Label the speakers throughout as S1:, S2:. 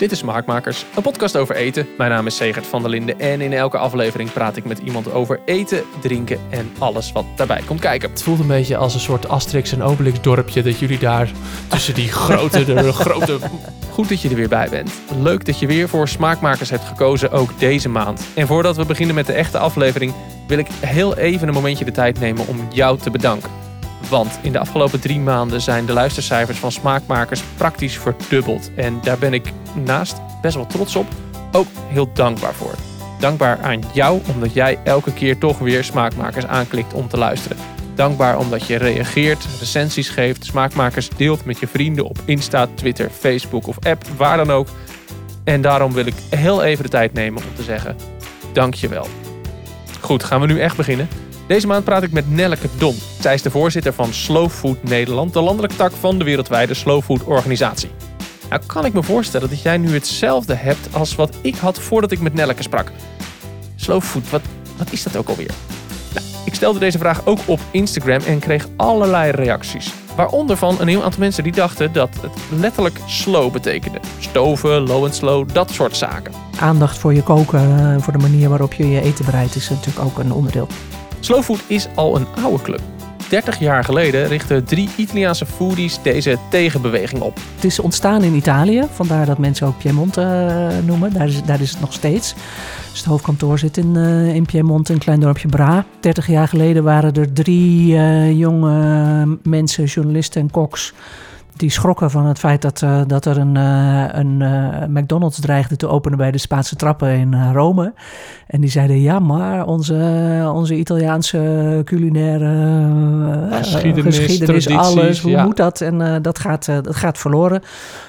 S1: Dit is Smaakmakers, een podcast over eten. Mijn naam is Segert van der Linden en in elke aflevering praat ik met iemand over eten, drinken en alles wat daarbij komt kijken. Het voelt een beetje als een soort Asterix en Obelix dorpje dat jullie daar tussen die grote, de grote... Goed dat je er weer bij bent. Leuk dat je weer voor Smaakmakers hebt gekozen, ook deze maand. En voordat we beginnen met de echte aflevering, wil ik heel even een momentje de tijd nemen om jou te bedanken. Want in de afgelopen drie maanden zijn de luistercijfers van smaakmakers praktisch verdubbeld. En daar ben ik naast best wel trots op, ook heel dankbaar voor. Dankbaar aan jou omdat jij elke keer toch weer smaakmakers aanklikt om te luisteren. Dankbaar omdat je reageert, recensies geeft, smaakmakers deelt met je vrienden op Insta, Twitter, Facebook of app, waar dan ook. En daarom wil ik heel even de tijd nemen om te zeggen: dankjewel. Goed, gaan we nu echt beginnen. Deze maand praat ik met Nelleke Don. Zij is de voorzitter van Slow Food Nederland, de landelijke tak van de wereldwijde Slow Food organisatie. Nou kan ik me voorstellen dat jij nu hetzelfde hebt als wat ik had voordat ik met Nelleke sprak. Slow food, wat, wat is dat ook alweer? Nou, ik stelde deze vraag ook op Instagram en kreeg allerlei reacties. Waaronder van een heel aantal mensen die dachten dat het letterlijk slow betekende. Stoven, low and slow, dat soort zaken.
S2: Aandacht voor je koken, eh, voor de manier waarop je je eten bereidt, is natuurlijk ook een onderdeel.
S1: Slow food is al een oude club. 30 jaar geleden richtten drie Italiaanse foodies deze tegenbeweging op.
S2: Het is ontstaan in Italië, vandaar dat mensen ook Piemonte uh, noemen. Daar is, daar is het nog steeds. Dus het hoofdkantoor zit in, uh, in Piemonte, een klein dorpje Bra. 30 jaar geleden waren er drie uh, jonge mensen, journalisten en koks die schrokken van het feit dat, uh, dat er een, uh, een uh, McDonald's dreigde te openen bij de Spaanse trappen in Rome. En die zeiden: Ja, maar onze, onze Italiaanse culinaire
S1: geschiedenis,
S2: geschiedenis alles, hoe ja. moet dat? En dat, gaat, dat gaat verloren.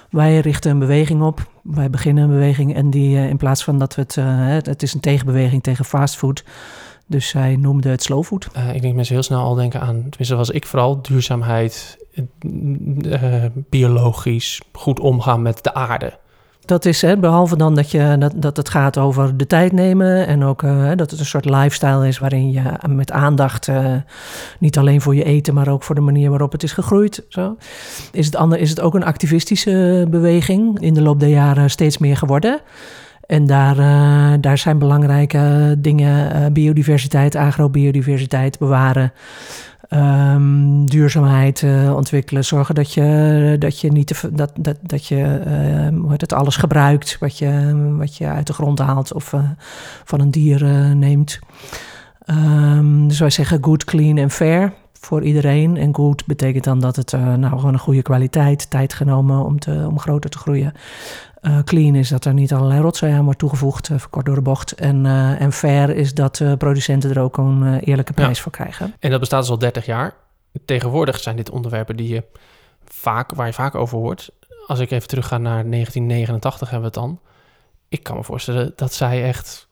S2: Wij richten een beweging op. Wij beginnen een beweging en die in plaats van dat we het. het is een tegenbeweging tegen fastfood. Dus zij noemde het slow food.
S1: Uh, ik denk mensen heel snel al denken aan, tenminste was ik vooral, duurzaamheid, uh, biologisch, goed omgaan met de aarde.
S2: Dat is, hè, behalve dan dat, je, dat, dat het gaat over de tijd nemen en ook uh, dat het een soort lifestyle is waarin je met aandacht, uh, niet alleen voor je eten, maar ook voor de manier waarop het is gegroeid. Zo. Is, het ander, is het ook een activistische beweging in de loop der jaren steeds meer geworden. En daar, daar zijn belangrijke dingen, biodiversiteit, agrobiodiversiteit bewaren. Um, duurzaamheid uh, ontwikkelen. Zorgen dat je, dat je, niet dat, dat, dat je uh, het, alles gebruikt wat je, wat je uit de grond haalt of uh, van een dier neemt. Um, dus wij zeggen good, clean en fair voor iedereen. En good betekent dan dat het nou gewoon een goede kwaliteit, tijd genomen om, te, om groter te groeien. Uh, clean is dat er niet allerlei rotzooi aan wordt toegevoegd, uh, kort door de bocht. En, uh, en fair is dat producenten er ook een eerlijke prijs ja. voor krijgen.
S1: En dat bestaat dus al 30 jaar. Tegenwoordig zijn dit onderwerpen die je vaak, waar je vaak over hoort. Als ik even terug ga naar 1989 hebben we het dan. Ik kan me voorstellen dat zij echt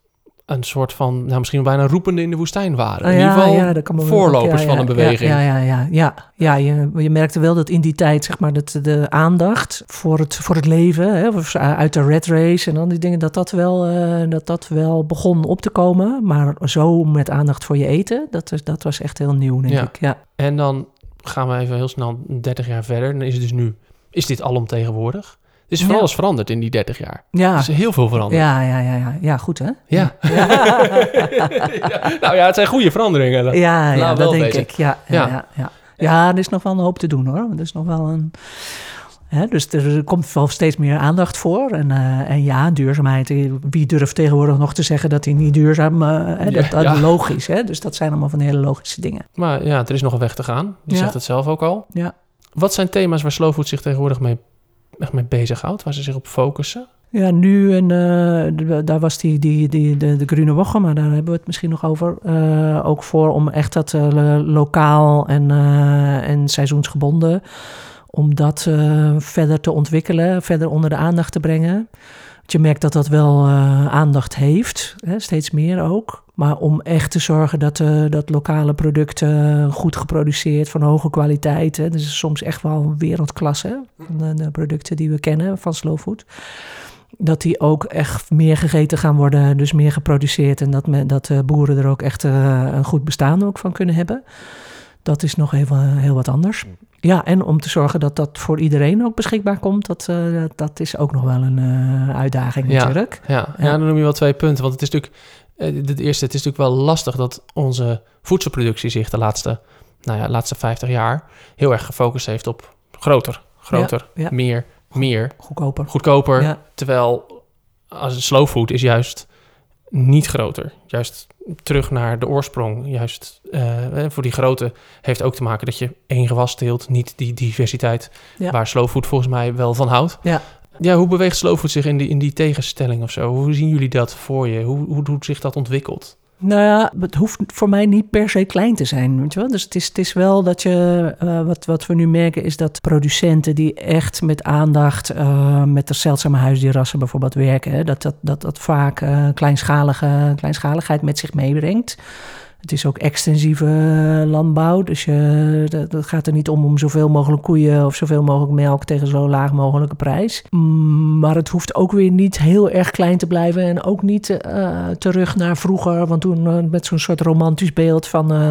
S1: een soort van, nou misschien bijna roepende in de woestijn waren.
S2: Oh,
S1: in ieder geval
S2: ja, ja,
S1: voorlopers
S2: ja,
S1: van een beweging.
S2: Ja, ja, ja, ja. ja je, je merkte wel dat in die tijd, zeg maar, dat de aandacht voor het, voor het leven, hè, uit de red race en dan die dingen, dat dat, wel, uh, dat dat wel begon op te komen. Maar zo met aandacht voor je eten, dat, dat was echt heel nieuw, denk ik. Ja.
S1: En dan gaan we even heel snel 30 jaar verder. Dan is het dus nu, is dit alomtegenwoordig? Dus van ja. alles veranderd in die 30 jaar.
S2: Ja.
S1: Er is heel veel veranderd.
S2: Ja, ja, ja, ja. ja goed hè?
S1: Ja. ja. Nou ja, het zijn goede veranderingen.
S2: Dat, ja, ja dat denk ik. Ja, ja. Ja, ja. er is nog wel een hoop te doen hoor. Er is nog wel een... Hè, dus er komt wel steeds meer aandacht voor. En, uh, en ja, duurzaamheid. Wie durft tegenwoordig nog te zeggen dat hij niet duurzaam... Uh, dat, ja. logisch, hè? Dus dat zijn allemaal van hele logische dingen.
S1: Maar ja, er is nog een weg te gaan. Je zegt het zelf ook al.
S2: Ja.
S1: Wat zijn thema's waar Slowfood zich tegenwoordig mee echt mee bezighoudt, waar ze zich op focussen?
S2: Ja, nu en uh, daar was die, die, die, de, de Groene Woche, maar daar hebben we het misschien nog over. Uh, ook voor om echt dat uh, lokaal en, en seizoensgebonden, om dat verder te ontwikkelen, verder onder de aandacht te brengen. Want je merkt dat dat wel aandacht heeft, hè, steeds meer ook. Maar om echt te zorgen dat, uh, dat lokale producten goed geproduceerd, van hoge kwaliteit. Hè, dus soms echt wel wereldklasse, de, de, producten die we kennen van Slow Food. Dat die ook echt meer gegeten gaan worden, dus meer geproduceerd. En dat, me, dat uh, boeren er ook echt uh, een goed bestaan ook van kunnen hebben. Dat is nog even heel wat anders. Ja, en om te zorgen dat dat voor iedereen ook beschikbaar komt, dat, uh, dat, is ook nog wel een uh, uitdaging
S1: ja,
S2: natuurlijk.
S1: Ja. Ja. ja, dan noem je wel twee punten. Want het is natuurlijk, het eerste, het is natuurlijk wel lastig dat onze voedselproductie zich de laatste, nou ja, laatste 50 jaar heel erg gefocust heeft op groter, groter, ja, meer, meer.
S2: Goedkoper.
S1: Goedkoper. Terwijl als slow food is juist niet groter. Juist terug naar de oorsprong. Juist uh, voor die grote heeft ook te maken dat je één gewas teelt, niet die diversiteit waar slow food volgens mij wel van houdt.
S2: Ja.
S1: Ja, hoe beweegt slow food zich in die, in die tegenstelling of zo? Hoe zien jullie dat voor je? Hoe, hoe, hoe zich dat ontwikkelt?
S2: Nou ja, het hoeft voor mij niet per se klein te zijn. Weet je wel? Dus het is, het is wel dat je. Uh, wat, wat we nu merken is dat producenten die echt met aandacht uh, met de zeldzame huisdierrassen bijvoorbeeld werken, hè, dat, dat, dat dat vaak uh, kleinschalige, kleinschaligheid met zich meebrengt. Het is ook extensieve landbouw. Dus je, dat, gaat er niet om om zoveel mogelijk koeien of zoveel mogelijk melk tegen zo laag mogelijke prijs. Maar het hoeft ook weer niet heel erg klein te blijven. En ook niet uh, terug naar vroeger. Want toen uh, met zo'n soort romantisch beeld van uh,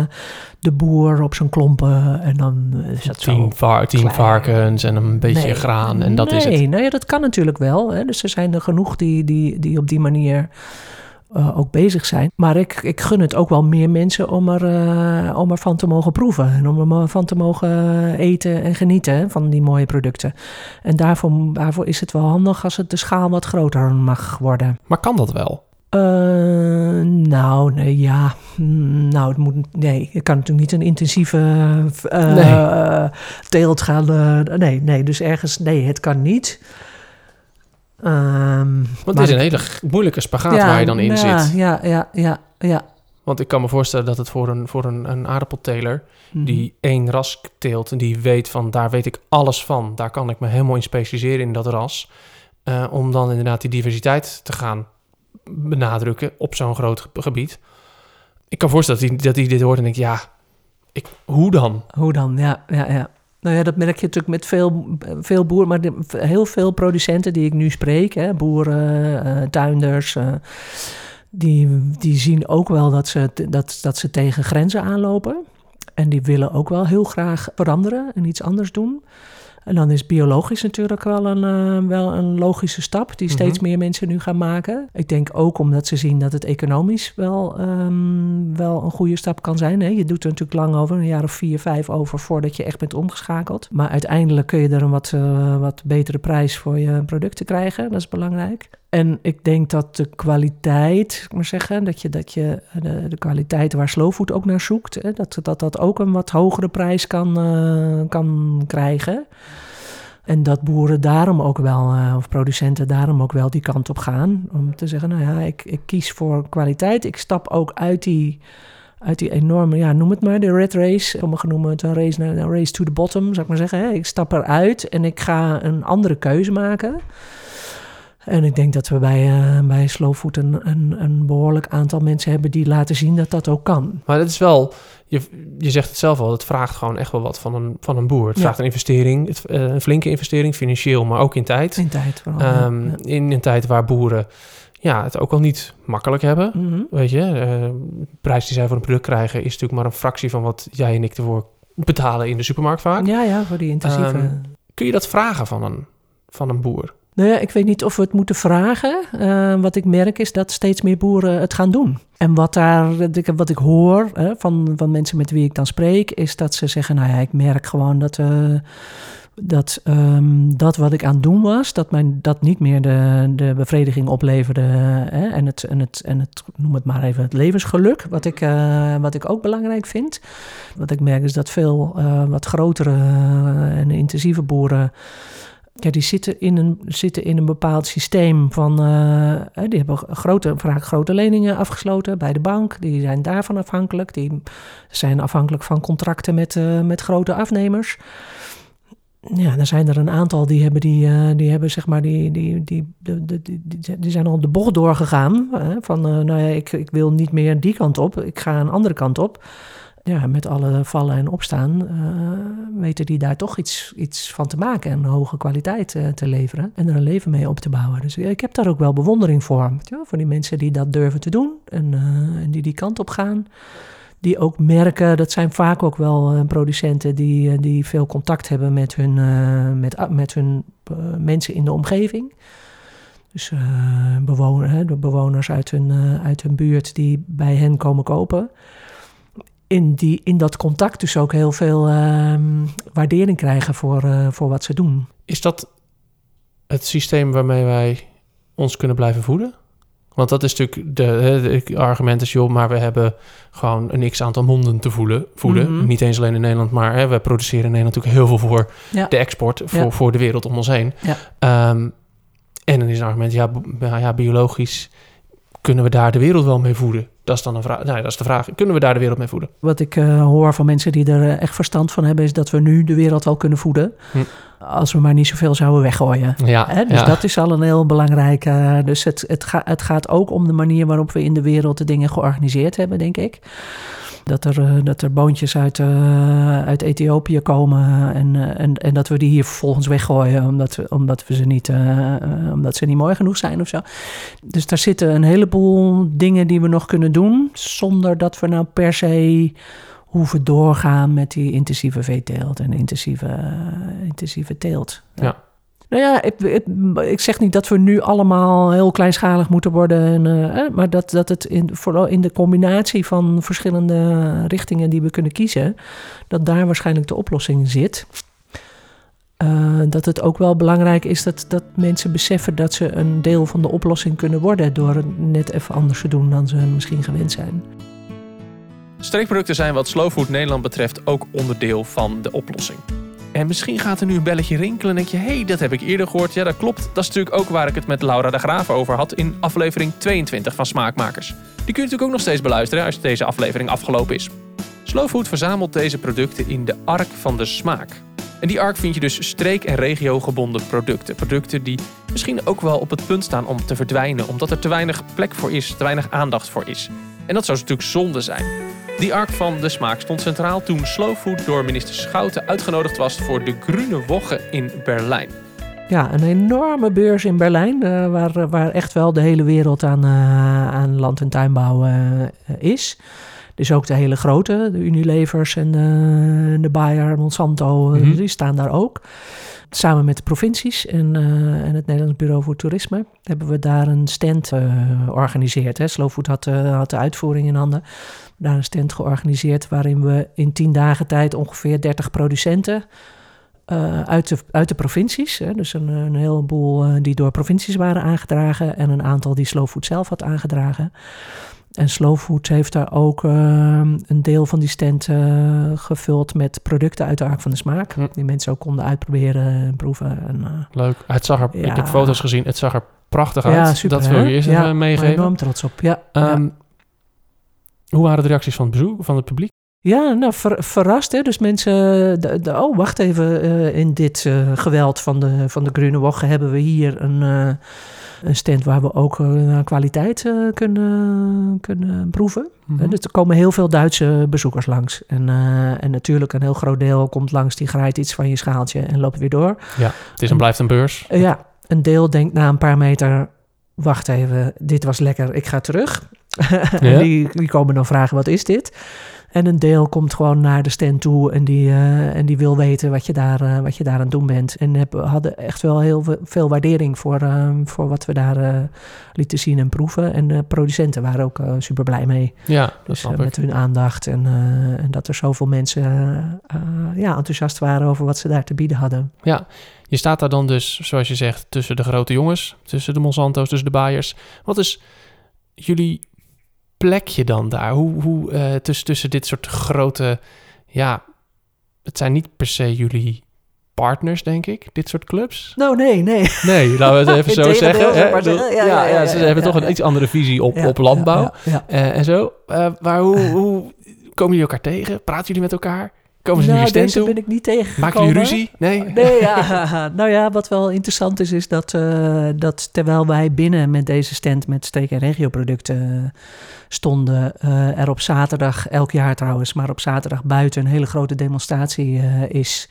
S2: de boer op zijn klompen. En dan is dat
S1: tien,
S2: zo
S1: var tien varkens en een beetje
S2: nee,
S1: graan. En dat
S2: nee,
S1: is het.
S2: Nou ja, dat kan natuurlijk wel. Hè. Dus er zijn er genoeg die, die, die op die manier uh, ook bezig zijn. Maar ik, ik gun het ook wel meer mensen om, er, uh, om ervan te mogen proeven. En om ervan te mogen eten en genieten van die mooie producten. En daarvoor, daarvoor is het wel handig als het de schaal wat groter mag worden.
S1: Maar kan dat wel?
S2: Uh, nou, nee, ja. Nou, het moet. Nee, ik kan natuurlijk niet een intensieve uh, nee. teelt gaan. Uh, nee, nee, dus ergens. Nee, het kan niet. Um,
S1: Want het is een hele moeilijke spagaat ja, waar je dan in
S2: ja,
S1: zit.
S2: Ja, ja, ja, ja.
S1: Want ik kan me voorstellen dat het voor een, voor een, een aardappelteler mm. die één ras teelt en die weet van daar weet ik alles van, daar kan ik me helemaal in specialiseren in dat ras, uh, om dan inderdaad die diversiteit te gaan benadrukken op zo'n groot gebied. Ik kan voorstellen dat hij, dat hij dit hoort en denkt, ja, ik, hoe dan?
S2: Hoe dan, ja, ja, ja. Nou ja, dat merk je natuurlijk met veel, veel boeren, maar heel veel producenten die ik nu spreek, hè, boeren, uh, tuinders, uh, die, die zien ook wel dat ze, dat, dat ze tegen grenzen aanlopen. En die willen ook wel heel graag veranderen en iets anders doen. En dan is biologisch natuurlijk wel een, uh, wel een logische stap die steeds mm-hmm. meer mensen nu gaan maken. Ik denk ook omdat ze zien dat het economisch wel, um, wel een goede stap kan zijn. Hè? Je doet er natuurlijk lang over, een jaar of vier, vijf over voordat je echt bent omgeschakeld. Maar uiteindelijk kun je er een wat, uh, wat betere prijs voor je producten krijgen. Dat is belangrijk. En ik denk dat de kwaliteit, ik maar zeggen, dat je, dat je de, de kwaliteit waar Slowfood ook naar zoekt, hè, dat, dat dat ook een wat hogere prijs kan, uh, kan krijgen. En dat boeren daarom ook wel, uh, of producenten daarom ook wel die kant op gaan. Om te zeggen, nou ja, ik, ik kies voor kwaliteit. Ik stap ook uit die, uit die enorme, ja, noem het maar, de red race. Sommigen noemen het een race, een race to the bottom, zou ik maar zeggen. Ik stap eruit en ik ga een andere keuze maken. En ik denk dat we bij, uh, bij Slowfood een, een, een, behoorlijk aantal mensen hebben die laten zien dat dat ook kan.
S1: Maar dat is wel, je, je zegt het zelf al, het vraagt gewoon echt wel wat van een, van een boer. Het ja. vraagt een investering, het, uh, een flinke investering, financieel, maar ook in tijd.
S2: In tijd vooral,
S1: um, ja. In een tijd waar boeren ja, het ook al niet makkelijk hebben.
S2: Mhm.
S1: Weet je, uh, de prijs die zij voor een product krijgen is natuurlijk maar een fractie van wat jij en ik ervoor betalen in de supermarkt vaak.
S2: Ja, ja, voor die intensieve.
S1: Um, kun je dat vragen van een, van een boer?
S2: Nou ja, ik weet niet of we het moeten vragen. Uh, wat ik merk is dat steeds meer boeren het gaan doen. En wat, daar, wat ik hoor hè, van, van mensen met wie ik dan spreek, is dat ze zeggen: Nou ja, ik merk gewoon dat. Uh, dat, um, dat wat ik aan het doen was, dat mijn dat niet meer de, de bevrediging opleverde. Hè, en, het, en, het, en het, noem het maar even, het levensgeluk, wat ik, uh, wat ik ook belangrijk vind. Wat ik merk is dat veel wat grotere en intensieve boeren. Ja, die zitten in een, zitten in een bepaald systeem van. Uh, die hebben grote, vaak grote leningen afgesloten bij de bank. Die zijn daarvan afhankelijk. Die zijn afhankelijk van contracten met, uh, met grote afnemers. Ja, dan zijn er een aantal die hebben, die, uh, die hebben zeg maar, die, die, die, die, die, die, zijn al de bocht doorgegaan. van, nou ja, ik, ik wil niet meer die kant op, ik ga een andere kant op ja, met alle vallen en opstaan, uh, weten die daar toch iets, iets van te maken en hoge kwaliteit uh, te leveren en er een leven mee op te bouwen. Dus ik heb daar ook wel bewondering voor. Voor die mensen die dat durven te doen en, uh, en die die kant op gaan. die ook merken, dat zijn vaak ook wel eh, producenten die, eh, die veel contact hebben met hun, eh, met, met hun eh, mensen in de omgeving. Dus eh, bewoner, de bewoners uit hun, eh, uit hun buurt die bij hen komen kopen. In, die, in dat contact dus ook heel veel ehm, waardering krijgen voor, eh, voor wat ze doen.
S1: Is dat het systeem waarmee wij ons kunnen blijven voeden? Want dat is natuurlijk de, argument is, joh, maar we hebben gewoon een x-aantal monden te voelen, voeden.
S2: Mhm.
S1: Niet eens alleen in Nederland, maar hè, we produceren in Nederland natuurlijk heel veel voor
S2: Ja.
S1: de export, voor,
S2: Ja.
S1: voor de wereld om ons heen.
S2: Ja.
S1: Ehm, en dan is een argument, ja, ja, biologisch kunnen we daar de wereld wel mee voeden? Dat is dan een vraag. Nou, ja, dat is de vraag. Kunnen we daar de wereld mee voeden?
S2: Wat ik eh, hoor van mensen die er eh, echt verstand van hebben, is dat we nu de wereld wel kunnen voeden.
S1: Hm.
S2: Als we maar niet zoveel zouden weggooien.
S1: Ja,
S2: Hè, dus
S1: ja.
S2: dat is al een heel belangrijk. eh, dus het, het, ga, het gaat ook om de manier waarop we in de wereld de dingen georganiseerd hebben, denk ik. Dat er, eh, dat er boontjes uit, eh, uit Ethiopië komen en, eh, en, en dat we die hier vervolgens weggooien omdat, we, omdat, we ze niet, omdat ze niet mooi genoeg zijn of zo. Dus daar zitten een heleboel dingen die we nog kunnen doen zonder dat we nou per se hoeven doorgaan met die intensieve veeteelt en intensieve, intensieve teelt.
S1: Ja.
S2: Nou ja, ik, zeg niet dat we nu allemaal heel kleinschalig moeten worden, en, eh, maar dat, dat het in, vooral in de combinatie van verschillende richtingen die we kunnen kiezen, dat daar waarschijnlijk de oplossing zit. Eh, dat het ook wel belangrijk is dat, dat mensen beseffen dat ze een deel van de oplossing kunnen worden door het net even anders te doen dan ze misschien gewend zijn.
S1: Streekproducten zijn wat Slow Food Nederland betreft ook onderdeel van de oplossing. En misschien gaat er nu een belletje rinkelen en denk je... hé, hey, dat heb ik eerder gehoord. Ja, dat klopt. Dat is natuurlijk ook waar ik het met Laura de Graaf over had... in aflevering 22 van Smaakmakers. Die kun je natuurlijk ook nog steeds beluisteren als deze aflevering afgelopen is. Slow Food verzamelt deze producten in de Ark van de Smaak. En die ark vind je dus streek- en regiogebonden producten. Producten die misschien ook wel op het punt staan om te verdwijnen... omdat er te weinig plek voor is, te weinig aandacht voor is. En dat zou natuurlijk zonde zijn. Die ark van de smaak stond centraal toen Slow Food door minister Schouten uitgenodigd was voor de Grüne Woche in Berlijn.
S2: Ja, een enorme beurs in Berlijn, eh, waar, waar echt wel de hele wereld aan, eh, aan land- en tuinbouw eh, is. Dus ook de hele grote, de Unilevers en eh, de Bayer, Monsanto, eh,
S1: Mhm.
S2: die staan daar ook. Samen met de provincies en, eh, en het Nederlands Bureau voor Toerisme hebben we daar een stand eh, georganiseerd. Hè. Slow Food had, eh, had de uitvoering in handen. Daar een stand georganiseerd waarin we in tien dagen tijd ongeveer 30 producenten uit, de, uit de provincies. Hè, dus een, een heleboel die door provincies waren aangedragen en een aantal die Slow Food zelf had aangedragen. En Slow Food heeft daar ook eh, een deel van die stand eh, gevuld met producten uit de Ark van de Smaak.
S1: Hm.
S2: Die mensen ook konden uitproberen en proeven. En, eh,
S1: Leuk. Het zag er, Ik heb foto's gezien. Het zag er prachtig uit.
S2: ja, super.
S1: dat wil je eerst
S2: ja,
S1: even meegeven.
S2: enorm trots op. Ja.
S1: Ehm, Hoe waren de reacties van het bezoek, van het publiek?
S2: Ja, nou, ver- verrast. Hè? Dus mensen, de, de- oh, wacht even, eh, in dit geweld van de, van de Grüne Woche hebben we hier een, een stand waar we ook eh, naar kwaliteit eh, kunnen, kunnen proeven.
S1: Mhm.
S2: Dus er komen heel veel Duitse bezoekers langs. En, eh, en natuurlijk een heel groot deel komt langs, die grijpt iets van je schaaltje en loopt weer door.
S1: Het is en blijft een beurs.
S2: Ja, een deel denkt na een paar meter, wacht even, dit was lekker, ik ga terug. En
S1: Ja.
S2: die, die komen dan vragen, wat is dit? En een deel komt gewoon naar de stand toe en die, eh, en die wil weten wat je daar, eh, wat je daar aan het doen bent. En heb, hadden echt wel heel ve- veel waardering voor, eh, voor wat we daar lieten zien en proeven. En de producenten waren ook super blij mee.
S1: Ja, dat
S2: Dus
S1: snap ik.
S2: met hun aandacht en, en dat er zoveel mensen ja, enthousiast waren over wat ze daar te bieden hadden.
S1: Ja, je staat daar dan dus, zoals je zegt, tussen de grote jongens, tussen de Monsanto's, tussen de Bayers. Wat is jullie plekje dan daar? Hoe, hoe eh, tussen, tussen dit soort grote, ja, het zijn niet per se jullie partners, denk ik, dit soort clubs?
S2: Nou, nee, nee.
S1: Nee, laten we het even zo zeggen. hè.
S2: maar.
S1: Ja,
S2: Ja,
S1: ja,
S2: ja, ja,
S1: ze hebben toch een iets andere visie op,
S2: Ja,
S1: op landbouw
S2: ja, ja, ja.
S1: eh, en zo. Eh, maar hoe, hoe komen jullie elkaar tegen? Praten jullie met elkaar? Komen ze
S2: nou,
S1: naar je stand
S2: deze
S1: toe?
S2: ben ik niet tegengekomen.
S1: Maken jullie ruzie? Nee?
S2: Nee, ja. nou ja, wat wel interessant is, is dat, eh, dat terwijl wij binnen met deze stand met steek- en regioproducten eh, stonden, eh, er op zaterdag, elk jaar trouwens, maar op zaterdag buiten een hele grote demonstratie eh, is.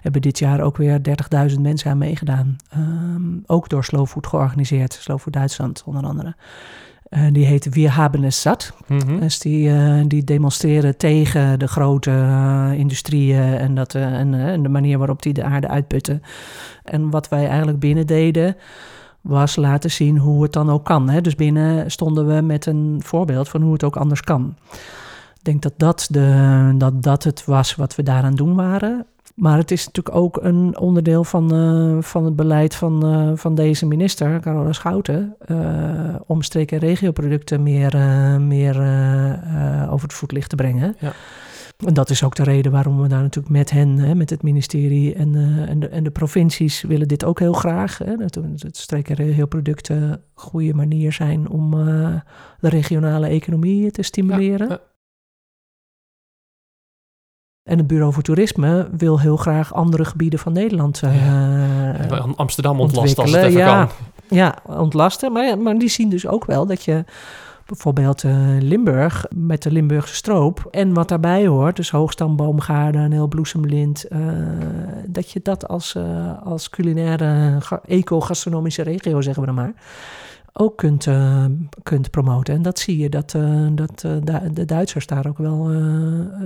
S2: Hebben dit jaar ook weer 30.000 mensen aan meegedaan. Ehm, ook door Slow Food georganiseerd, Slow Food Duitsland onder andere. Uh, die heet Wir haben es zat.
S1: Mhm.
S2: Dus die, uh, die demonstreren tegen de grote uh, industrieën en, dat, en, en, de manier waarop die de aarde uitputten. En wat wij eigenlijk binnen deden, was laten zien hoe het dan ook kan. Hè? Dus binnen stonden we met een voorbeeld van hoe het ook anders kan. Ik denk dat dat, de, dat dat het was wat we daaraan doen waren. Maar het is natuurlijk ook een onderdeel van, uh, van het beleid van, uh, van deze minister, Carola Schouten, uh, om streek- en regioproducten meer, meer over het voetlicht te brengen.
S1: Ja.
S2: En dat is ook de reden waarom we daar natuurlijk met hen, hè, met het ministerie en, en, de, en de provincies, willen dit ook heel graag. Hè, dat het streek- en regioproducten een goede manier zijn om de regionale economie te stimuleren.
S1: Ja.
S2: En het Bureau voor Toerisme wil heel graag andere gebieden van Nederland uh,
S1: ja. Amsterdam ontlasten als het even
S2: ja,
S1: kan.
S2: Ja, ontlasten. Maar, maar die zien dus ook wel dat je bijvoorbeeld uh, Limburg met de Limburgse stroop en wat daarbij hoort, dus hoogstamboomgaarden en heel bloesemlint, uh, dat je dat als, uh, als culinaire eco-gastronomische regio, zeggen we dan maar, ook kunt, uh, kunt promoten. En dat zie je dat, uh, dat uh, de Duitsers daar ook wel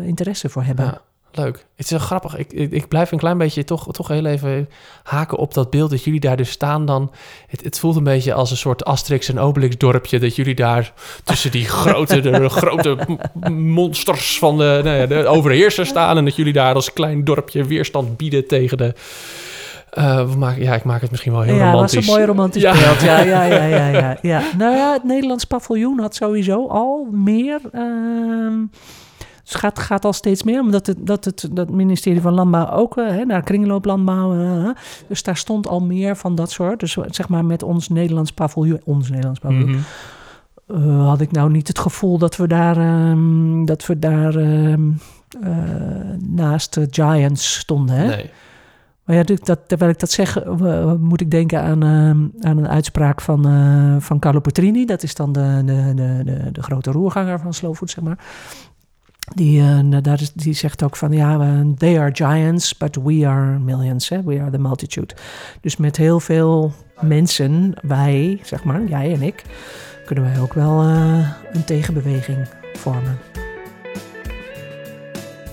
S2: interesse voor hebben.
S1: Ja, leuk. Het is wel grappig. Ik, ik, ik, blijf een klein beetje toch, toch heel even haken op dat beeld dat jullie daar dus staan dan. Het, het voelt een beetje als een soort Asterix en Obelix dorpje. Dat jullie daar tussen die grote, de grote monsters van de, nou ja, de overheerser staan. En dat jullie daar als klein dorpje weerstand bieden tegen de... Uh, we maken, ja, ik maak het misschien wel heel
S2: ja,
S1: romantisch.
S2: Ja, was een mooi romantisch
S1: Ja.
S2: beeld. Ja, ja, ja, ja, ja, ja. Nou ja, het Nederlands paviljoen had sowieso al meer... ehm dus het gaat, gaat al steeds meer, omdat het, dat het dat ministerie van Landbouw ook uh, hè, naar kringlooplandbouw. Uh, dus daar stond al meer van dat soort. Dus zeg maar met ons Nederlands paviljoen, ons Nederlands paviljoen,
S1: Mhm.
S2: uh, had ik nou niet het gevoel dat we daar, um, dat we daar um, naast de Giants stonden. Hè?
S1: Nee.
S2: Maar ja, dat, terwijl ik dat zeg, moet ik denken aan, uh, aan een uitspraak van, uh, van Carlo Petrini. Dat is dan de, de, de, de, grote roerganger van Slow Food, zeg maar. Die, uh, daar is, die zegt ook van, ja, they are giants, but we are millions. Hè? We are the multitude. Dus met heel veel mensen, wij, zeg maar, jij en ik, kunnen wij ook wel uh, een tegenbeweging vormen.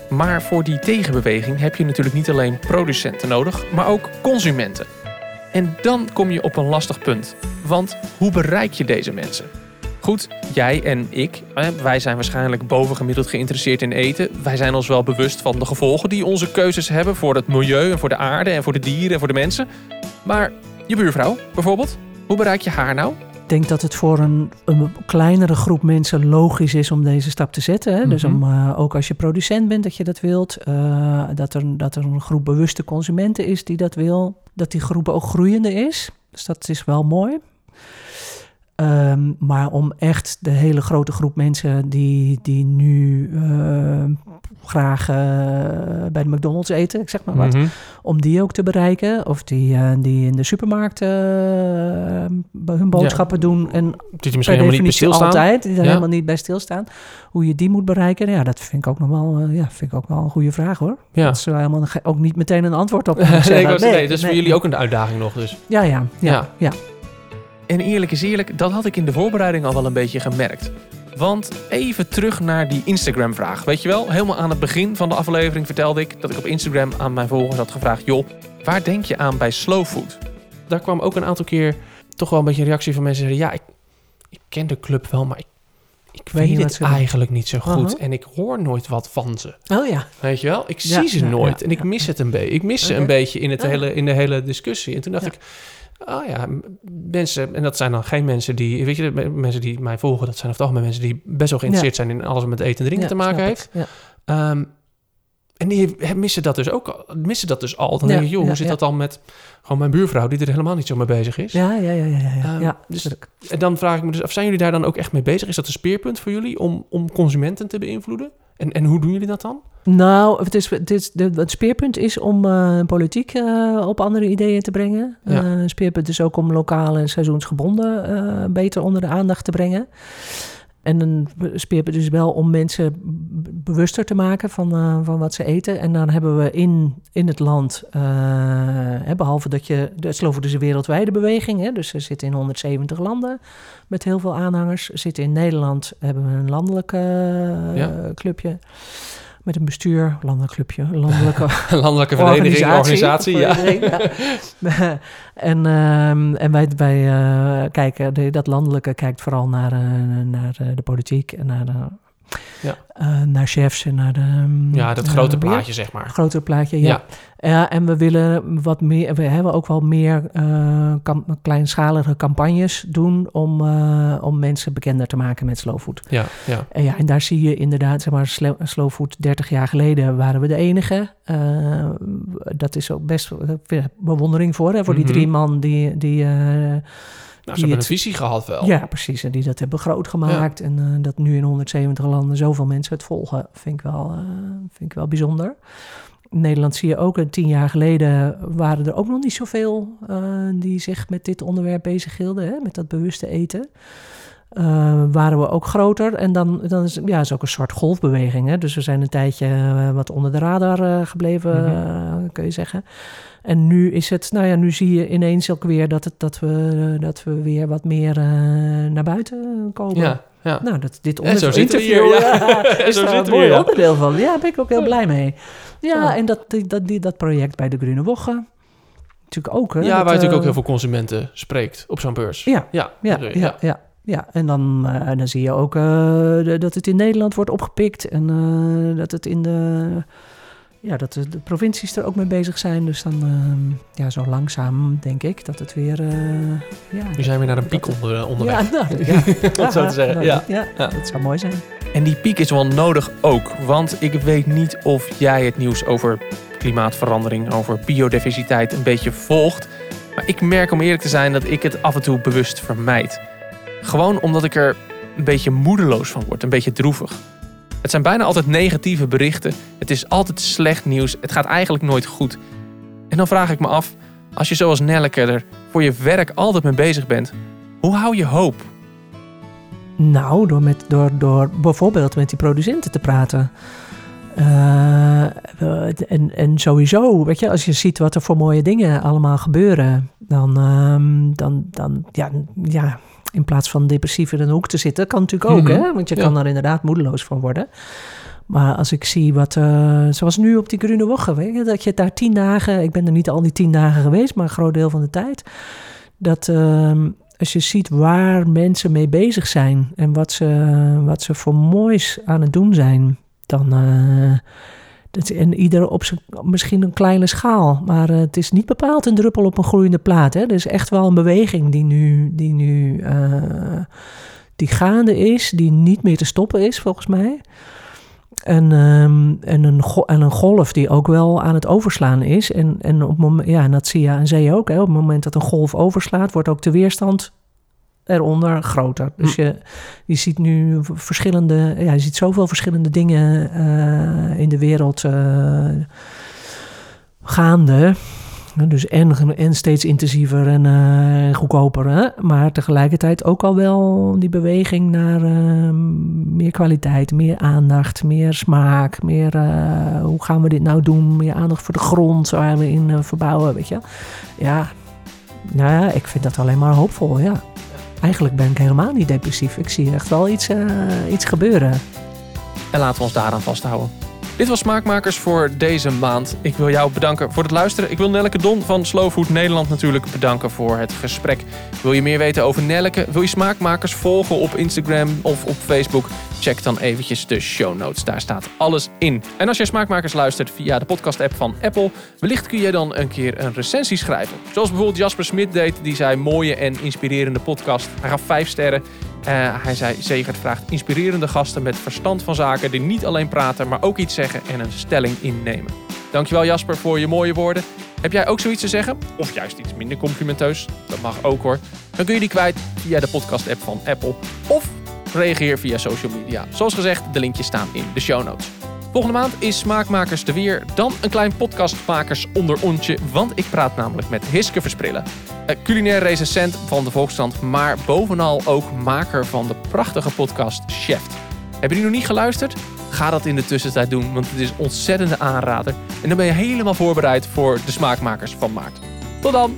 S1: Maar voor die tegenbeweging heb je natuurlijk niet alleen producenten nodig, maar ook consumenten. En dan kom je op een lastig punt. Want hoe bereik je deze mensen? Goed, jij en ik, wij zijn waarschijnlijk bovengemiddeld geïnteresseerd in eten. Wij zijn ons wel bewust van de gevolgen die onze keuzes hebben voor het milieu en voor de aarde en voor de dieren en voor de mensen. Maar je buurvrouw bijvoorbeeld, hoe bereik je haar nou?
S2: Ik denk dat het voor een, een, kleinere groep mensen logisch is om deze stap te zetten. Hè? Mm -hmm. Dus om, uh, ook als je producent bent, dat je dat wilt. Uh, dat, er, dat er een groep bewuste consumenten is die dat wil. Dat die groep ook groeiende is. Dus dat is wel mooi. Um, maar om echt de hele grote groep mensen die, die nu uh, graag uh, bij de McDonald's eten, ik zeg maar wat,
S1: Mhm.
S2: om die ook te bereiken. Of die, uh, die in de supermarkt hun boodschappen doen. En
S1: Die misschien helemaal niet bij stilstaan.
S2: altijd, die er
S1: Ja.
S2: helemaal niet bij stilstaan. Hoe je die moet bereiken, ja, dat vind ik ook nog wel, ja, vind ik ook wel een goede vraag hoor.
S1: Ja.
S2: Dat is helemaal ook niet meteen een antwoord op.
S1: nee,
S2: zeggen,
S1: nee, dat is
S2: nee.
S1: voor jullie ook een uitdaging nog dus.
S2: Ja, ja, ja,
S1: Ja.
S2: ja.
S1: En eerlijk is eerlijk, dat had ik in de voorbereiding al wel een beetje gemerkt. Want even terug naar die Instagram-vraag. Weet je wel, helemaal aan het begin van de aflevering vertelde ik dat ik op Instagram aan mijn volgers had gevraagd: joh, waar denk je aan bij slow food? Daar kwam ook een aantal keer toch wel een beetje een reactie van mensen die zeiden: ja, ik, ik ken de club wel, maar ik, ik
S2: Weet
S1: het eigenlijk niet zo goed.
S2: Aha.
S1: En ik hoor nooit wat van ze.
S2: Oh ja.
S1: Weet je wel? Ik
S2: Ja,
S1: zie ze
S2: ja,
S1: nooit
S2: ja,
S1: en ik mis het een beetje. Ik mis ze een beetje in, het hele, in de hele discussie. En toen dacht ik, oh ja, mensen, en dat zijn dan geen mensen die, weet je, mensen die mij volgen, dat zijn over het algemeen mensen die best wel geïnteresseerd zijn in alles wat met eten en drinken
S2: Ja,
S1: te maken heeft.
S2: Ja.
S1: Ehm, en die missen dat dus ook, al- missen dat dus al. Dan denk ik, joh, hoe zit dat dan met gewoon mijn buurvrouw, die er helemaal niet zo mee bezig is?
S2: Ja, ja, ja, ja, ja
S1: dus-. En dan vraag ik me dus af, zijn jullie daar dan ook echt mee bezig? Is dat een speerpunt voor jullie om, om consumenten te beïnvloeden? En, en hoe doen jullie dat dan?
S2: Nou, het, is, het, is, het speerpunt is om eh, politiek eh, op andere ideeën te brengen.
S1: Ja.
S2: Eh, speerpunt is ook om lokale en seizoensgebonden beter onder de aandacht te brengen. En dan speert het dus wel om mensen bewuster te maken van, van wat ze eten. En dan hebben we in, in het land, hè, behalve dat je, Food is een wereldwijde beweging. Hè, dus ze zitten in 170 landen met heel veel aanhangers. Zitten in Nederland, hebben we een landelijk
S1: Ja.
S2: clubje. Met een bestuur, landelijk clubje, landelijke
S1: Landelijke vereniging, organisatie. ja.
S2: vereniging, ja. en ehm, en wij, wij eh, kijken, de, dat landelijke kijkt vooral naar, eh, naar eh, de politiek en naar, de,
S1: Ja.
S2: eh, naar chefs en naar de... ehm,
S1: Ja, dat
S2: eh,
S1: grote plaatje, zeg maar.
S2: grotere plaatje, ja.
S1: Ja.
S2: ja. en we willen wat meer, we hebben ook wel meer kam- kleinschalige campagnes doen om, om mensen bekender te maken met slow food.
S1: Ja, ja.
S2: En ja, en daar zie je inderdaad, zeg maar, slo- slow food 30 jaar geleden waren we de enige. Dat is ook best bewondering voor, hè, voor die
S1: Mhm.
S2: drie man die... die
S1: Nou, ze
S2: Die
S1: hebben een
S2: het-
S1: visie gehad wel.
S2: ja, precies. En die dat hebben groot gemaakt. En eh, dat nu in 170 landen zoveel mensen het volgen, vind ik wel, eh, vind ik wel bijzonder. In Nederland zie je ook, eh, tien jaar geleden waren er ook nog niet zoveel eh, die zich met dit onderwerp bezighielden, hè, met dat bewuste eten. Eh, waren we ook groter en dan, dan is ja, is ook een soort golfbeweging. Hè? Dus we zijn een tijdje eh, wat onder de radar eh, gebleven,
S1: Mhm.
S2: kun je zeggen. En nu is het, nou ja, nu zie je ineens ook weer dat, het, dat, we, dat we weer wat meer naar buiten komen.
S1: Ja, ja.
S2: Nou, dat, dit
S1: En zo
S2: interview
S1: hier, ja.
S2: ja, is daar een mooi
S1: hier,
S2: onderdeel van. Ja, daar ben ik ook heel blij mee. Ja, en dat, die- dat, die, dat project bij de Grune Woche, natuurlijk ook. Hè,
S1: ja,
S2: dat,
S1: waar natuurlijk ook heel veel consumenten spreekt op zo'n beurs.
S2: Ja,
S1: ja,
S2: ja, ja, ja. En dan, eh, dan zie je ook eh, dat het in Nederland wordt opgepikt en eh, dat het in de, ja, dat de, de provincies er ook mee bezig zijn. Dus dan, eh, ja, zo langzaam denk ik dat het weer, ja,
S1: Nu zijn we naar een piek onder, onderweg.
S2: ja, nou, ja.
S1: Om het zo te zeggen.
S2: Nou,
S1: Ja.
S2: ja,
S1: Ja.
S2: dat zou mooi zijn.
S1: En die piek is wel nodig ook. Want ik weet niet of jij het nieuws over klimaatverandering, over biodiversiteit een beetje volgt. Maar ik merk om eerlijk te zijn dat ik het af en toe bewust vermijd. Gewoon omdat ik er een beetje moedeloos van word, een beetje droevig. Het zijn bijna altijd negatieve berichten. Het is altijd slecht nieuws. Het gaat eigenlijk nooit goed. En dan vraag ik me af, als je zoals Nelleke er voor je werk altijd mee bezig bent, hoe hou je hoop?
S2: Nou, door, met, door, door bijvoorbeeld met die producenten te praten. Eh, eh, en, en sowieso, weet je, als je ziet wat er voor mooie dingen allemaal gebeuren, dan, ehm, dan, dan ja, ja, in plaats van depressief in een hoek te zitten, kan natuurlijk ook,
S1: Mhm.
S2: hè? Want je
S1: Ja.
S2: kan er inderdaad moedeloos van worden. Maar als ik zie wat, eh, zoals nu op die Grune Woche, weet je, dat je daar tien dagen, ik ben er niet al die tien dagen geweest, maar een groot deel van de tijd, dat ehm, als je ziet waar mensen mee bezig zijn en wat ze, wat ze voor moois aan het doen zijn, dan. eh, dat, en ieder op zijn, misschien een kleine schaal, maar eh, het is niet bepaald een druppel op een groeiende plaat. Hè. Er is echt wel een beweging die nu, die nu eh, die gaande is, die niet meer te stoppen is, volgens mij. En, ehm, en, een, en een golf die ook wel aan het overslaan is. En, en, op ja, en dat zie je aan zee ook. Hè. Op het moment dat een golf overslaat, wordt ook de weerstand eronder groter. Dus je, je ziet nu verschillende, ja, je ziet zoveel verschillende dingen eh, in de wereld eh, gaande. Dus en, en steeds intensiever en eh, goedkoper. Hè? Maar tegelijkertijd ook al wel die beweging naar eh, meer kwaliteit, meer aandacht, meer smaak. Meer hoe gaan we dit nou doen? Meer aandacht voor de grond waar we in verbouwen. Weet je? Ja, nou ja, ik vind dat alleen maar hoopvol. Ja. Eigenlijk ben ik helemaal niet depressief. Ik zie echt wel iets, eh, iets gebeuren.
S1: En laten we ons daaraan vasthouden. Dit was Smaakmakers voor deze maand. Ik wil jou bedanken voor het luisteren. Ik wil Nelleke Don van Slow Food Nederland natuurlijk bedanken voor het gesprek. Wil je meer weten over Nelleke? Wil je Smaakmakers volgen op Instagram of op Facebook? Check dan eventjes de show notes. Daar staat alles in. En als jij Smaakmakers luistert via de podcast-app van Apple... wellicht kun je dan een keer een recensie schrijven. Zoals bijvoorbeeld Jasper Smit deed. Die zei mooie en inspirerende podcast. Hij gaf vijf sterren. Eh, hij zei, Zegert vraagt inspirerende gasten met verstand van zaken... die niet alleen praten, maar ook iets zeggen en een stelling innemen. Dankjewel Jasper voor je mooie woorden. Heb jij ook zoiets te zeggen? Of juist iets minder complimenteus? Dat mag ook hoor. Dan kun je die kwijt via de podcast-app van Apple. Of reageer via social media. Zoals gezegd, de linkjes staan in de show notes. Volgende maand is Smaakmakers er weer. Dan een klein podcastmakers onder ontje, want ik praat namelijk met Hiske Versprillen. Uh, culinair recensent van de Volkskrant, maar bovenal ook maker van de prachtige podcast Chef. Heb je die nog niet geluisterd? Ga dat in de tussentijd doen, want het is ontzettende aanrader. En dan ben je helemaal voorbereid voor de smaakmakers van maart. Tot dan!